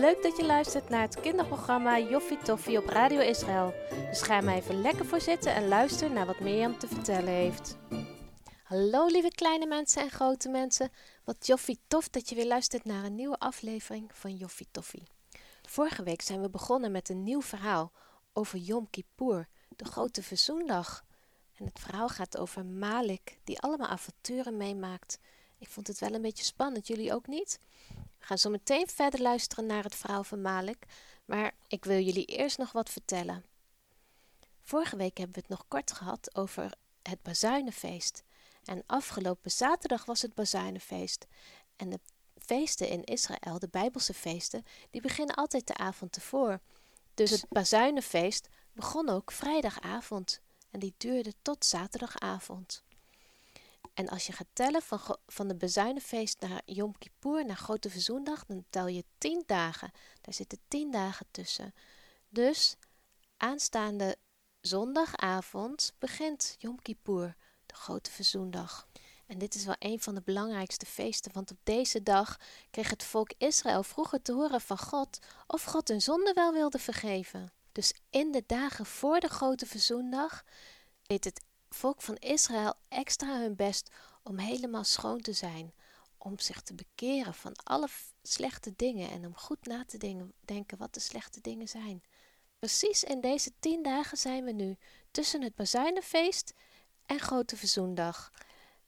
Leuk dat je luistert naar het kinderprogramma Joffie Toffie op Radio Israël. Dus ga maar even lekker voor zitten en luister naar wat Mirjam te vertellen heeft. Hallo lieve kleine mensen en grote mensen. Wat Joffie tof dat je weer luistert naar een nieuwe aflevering van Joffie Toffie. Vorige week zijn we begonnen met een nieuw verhaal over Yom Kippur, de grote verzoendag. En het verhaal gaat over Malik, die allemaal avonturen meemaakt. Ik vond het wel een beetje spannend, jullie ook niet? We gaan zo meteen verder luisteren naar het verhaal van Malik, maar ik wil jullie eerst nog wat vertellen. Vorige week hebben we het nog kort gehad over het Bazuinenfeest. En afgelopen zaterdag was het Bazuinenfeest. En de feesten in Israël, de Bijbelse feesten, die beginnen altijd de avond tevoren. Dus het Bazuinenfeest begon ook vrijdagavond en die duurde tot zaterdagavond. En als je gaat tellen van, van de bezuinenfeest naar Yom Kippur, naar Grote Verzoendag, dan tel je tien dagen. Daar zitten tien dagen tussen. Dus aanstaande zondagavond begint Yom Kippur, de Grote Verzoendag. En dit is wel een van de belangrijkste feesten, want op deze dag kreeg het volk Israël vroeger te horen van God of God hun zonde wel wilde vergeven. Dus in de dagen voor de Grote Verzoendag deed het volk van Israël extra hun best om helemaal schoon te zijn, om zich te bekeren van alle slechte dingen en om goed na te denken wat de slechte dingen zijn. Precies in deze tien dagen zijn we nu, tussen het Bazuinenfeest en Grote Verzoendag.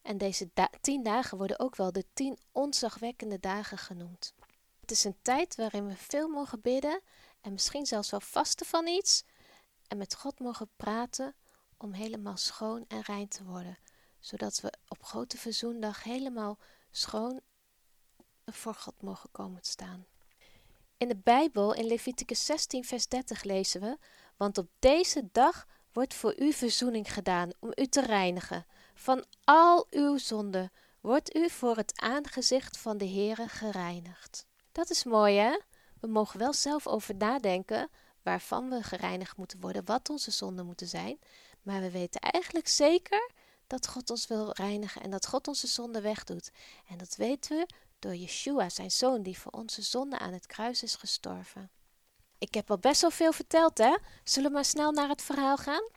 En deze tien dagen worden ook wel de tien onzagwekkende dagen genoemd. Het is een tijd waarin we veel mogen bidden en misschien zelfs wel vasten van iets en met God mogen praten om helemaal schoon en rein te worden, zodat we op Grote Verzoendag helemaal schoon voor God mogen komen staan. In de Bijbel, in Leviticus 16, vers 30 lezen we: Want op deze dag wordt voor u verzoening gedaan om u te reinigen. Van al uw zonden wordt u voor het aangezicht van de Heere gereinigd. Dat is mooi, hè? We mogen wel zelf over nadenken waarvan we gereinigd moeten worden, wat onze zonden moeten zijn. Maar we weten eigenlijk zeker dat God ons wil reinigen en dat God onze zonde wegdoet. En dat weten we door Yeshua, zijn zoon, die voor onze zonde aan het kruis is gestorven. Ik heb al best wel veel verteld, hè? Zullen we maar snel naar het verhaal gaan?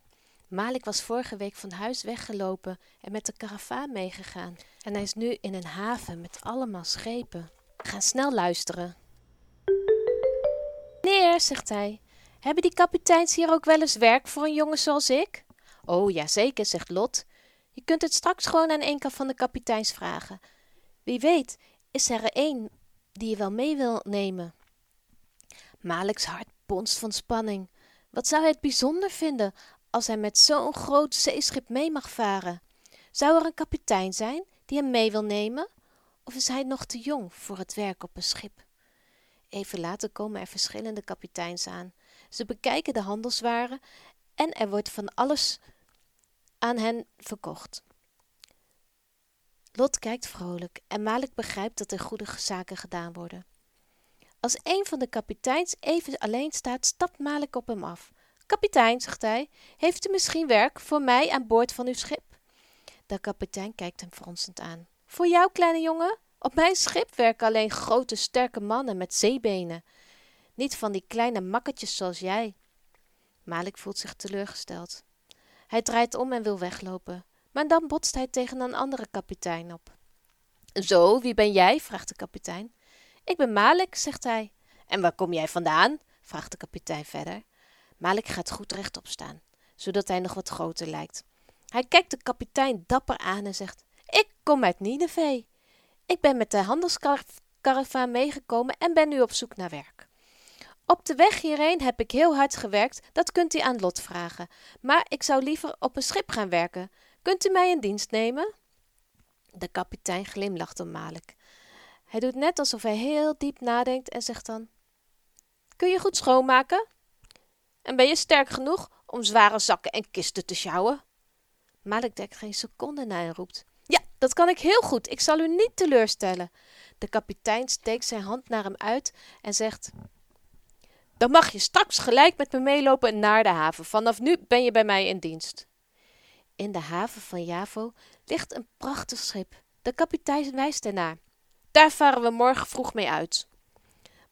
Malik was vorige week van huis weggelopen en met de karavaan meegegaan. En hij is nu in een haven met allemaal schepen. We gaan snel luisteren. Meneer, zegt hij, hebben die kapiteins hier ook wel eens werk voor een jongen zoals ik? Oh ja, zeker, zegt Lot. Je kunt het straks gewoon aan een van de kapiteins vragen. Wie weet, is er een die je wel mee wil nemen. Malik's hart bonst van spanning. Wat zou hij het bijzonder vinden als hij met zo'n groot zeeschip mee mag varen? Zou er een kapitein zijn die hem mee wil nemen? Of is hij nog te jong voor het werk op een schip? Even later komen er verschillende kapiteins aan. Ze bekijken de handelswaren en er wordt van alles aan hen verkocht. Lot kijkt vrolijk en Malik begrijpt dat er goede zaken gedaan worden. Als een van de kapiteins even alleen staat, stapt Malik op hem af. Kapitein, zegt hij, heeft u misschien werk voor mij aan boord van uw schip? De kapitein kijkt hem fronsend aan. Voor jou, kleine jongen? Op mijn schip werken alleen grote, sterke mannen met zeebenen. Niet van die kleine makketjes zoals jij. Malik voelt zich teleurgesteld. Hij draait om en wil weglopen, maar dan botst hij tegen een andere kapitein op. Zo, wie ben jij? vraagt de kapitein. Ik ben Malik, zegt hij. En waar kom jij vandaan? vraagt de kapitein verder. Malik gaat goed rechtop staan, zodat hij nog wat groter lijkt. Hij kijkt de kapitein dapper aan en zegt: Ik kom uit Nineveh. Ik ben met de handelskaravaan meegekomen en ben nu op zoek naar werk. Op de weg hierheen heb ik heel hard gewerkt, dat kunt u aan Lot vragen. Maar ik zou liever op een schip gaan werken. Kunt u mij in dienst nemen? De kapitein glimlacht onmalig. Hij doet net alsof hij heel diep nadenkt en zegt dan: Kun je goed schoonmaken? En ben je sterk genoeg om zware zakken en kisten te sjouwen? Malik denkt geen seconde na en roept: Ja, dat kan ik heel goed. Ik zal u niet teleurstellen. De kapitein steekt zijn hand naar hem uit en zegt: dan mag je straks gelijk met me meelopen naar de haven. Vanaf nu ben je bij mij in dienst. In de haven van Javo ligt een prachtig schip. De kapitein wijst ernaar. Daar varen we morgen vroeg mee uit.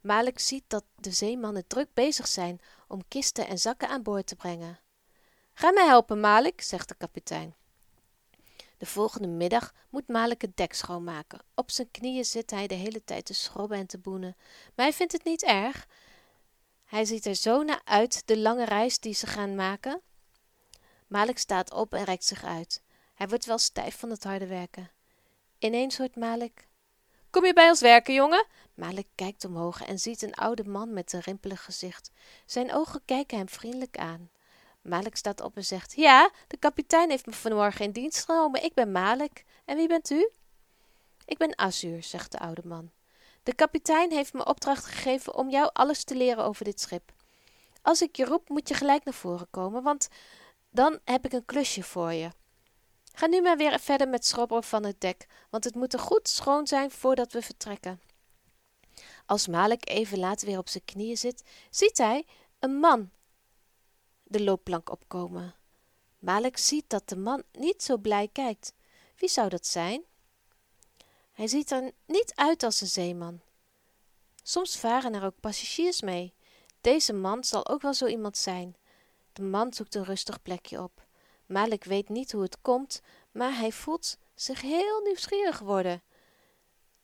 Malik ziet dat de zeemannen druk bezig zijn om kisten en zakken aan boord te brengen. Ga mij helpen, Malik, zegt de kapitein. De volgende middag moet Malik het dek schoonmaken. Op zijn knieën zit hij de hele tijd te schrobben en te boenen. Maar hij vindt het niet erg. Hij ziet er zo naar uit, de lange reis die ze gaan maken. Malik staat op en rekt zich uit. Hij wordt wel stijf van het harde werken. Ineens hoort Malik... Kom je bij ons werken, jongen? Malik kijkt omhoog en ziet een oude man met een rimpelig gezicht. Zijn ogen kijken hem vriendelijk aan. Malik staat op en zegt: Ja, de kapitein heeft me vanmorgen in dienst genomen. Ik ben Malik. En wie bent u? Ik ben Azur, zegt de oude man. De kapitein heeft me opdracht gegeven om jou alles te leren over dit schip. Als ik je roep, moet je gelijk naar voren komen, want dan heb ik een klusje voor je. Ga nu maar weer verder met schrobben van het dek, want het moet er goed schoon zijn voordat we vertrekken. Als Malik even later weer op zijn knieën zit, ziet hij een man de loopplank opkomen. Malik ziet dat de man niet zo blij kijkt. Wie zou dat zijn? Hij ziet er niet uit als een zeeman. Soms varen er ook passagiers mee. Deze man zal ook wel zo iemand zijn. De man zoekt een rustig plekje op. Malik weet niet hoe het komt, maar hij voelt zich heel nieuwsgierig worden.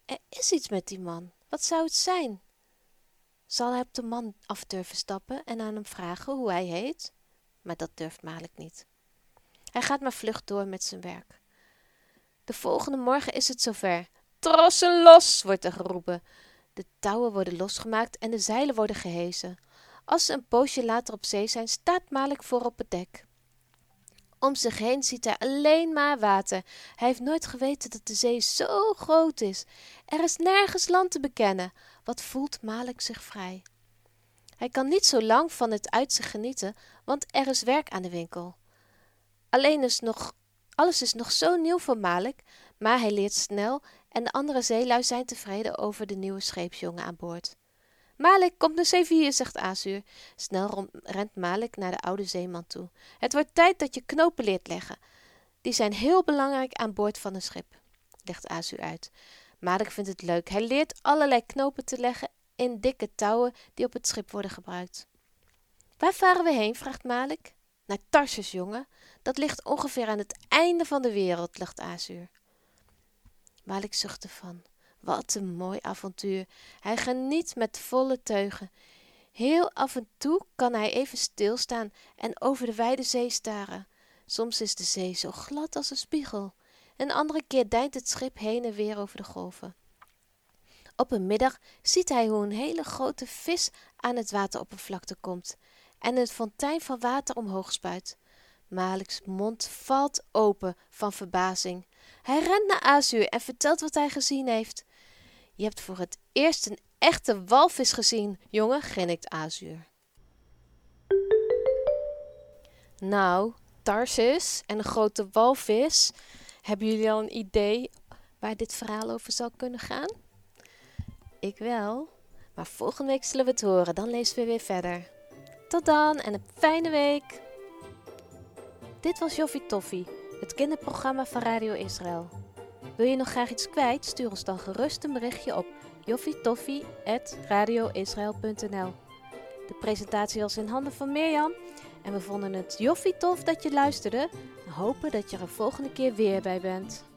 Er is iets met die man. Wat zou het zijn? Zal hij op de man af durven stappen en aan hem vragen hoe hij heet? Maar dat durft Malik niet. Hij gaat maar vlug door met zijn werk. De volgende morgen is het zover. Trossen los, wordt er geroepen. De touwen worden losgemaakt en de zeilen worden gehezen. Als ze een poosje later op zee zijn, staat Malik voor op het dek. Om zich heen ziet hij alleen maar water. Hij heeft nooit geweten dat de zee zo groot is. Er is nergens land te bekennen. Wat voelt Malik zich vrij? Hij kan niet zo lang van het uitzicht genieten, want er is werk aan de winkel. Alleen is nog, alles is nog zo nieuw voor Malik, maar hij leert snel en de andere zeelui zijn tevreden over de nieuwe scheepsjongen aan boord. Malik, komt eens even hier, zegt Azuur. Snel rent Malik naar de oude zeeman toe. Het wordt tijd dat je knopen leert leggen. Die zijn heel belangrijk aan boord van een schip, legt Azuur uit. Malik vindt het leuk. Hij leert allerlei knopen te leggen in dikke touwen die op het schip worden gebruikt. Waar varen we heen? vraagt Malik. Naar Tarsus, jongen. Dat ligt ongeveer aan het einde van de wereld, legt Azuur. Malik zucht ervan. Wat een mooi avontuur. Hij geniet met volle teugen. Heel af en toe kan hij even stilstaan en over de wijde zee staren. Soms is de zee zo glad als een spiegel. Een andere keer deint het schip heen en weer over de golven. Op een middag ziet hij hoe een hele grote vis aan het wateroppervlakte komt en een fontein van water omhoog spuit. Malik's mond valt open van verbazing. Hij rent naar Azuur en vertelt wat hij gezien heeft. Je hebt voor het eerst een echte walvis gezien, jongen, grinnikt Azuur. Nou, Tarsis en een grote walvis. Hebben jullie al een idee waar dit verhaal over zal kunnen gaan? Ik wel. Maar volgende week zullen we het horen. Dan lezen we weer verder. Tot dan en een fijne week. Dit was Joffie Toffie, het kinderprogramma van Radio Israël. Wil je nog graag iets kwijt? Stuur ons dan gerust een berichtje op joffietoffie.radioisrael.nl De presentatie was in handen van Mirjam en we vonden het joffie tof dat je luisterde en hopen dat je er volgende keer weer bij bent.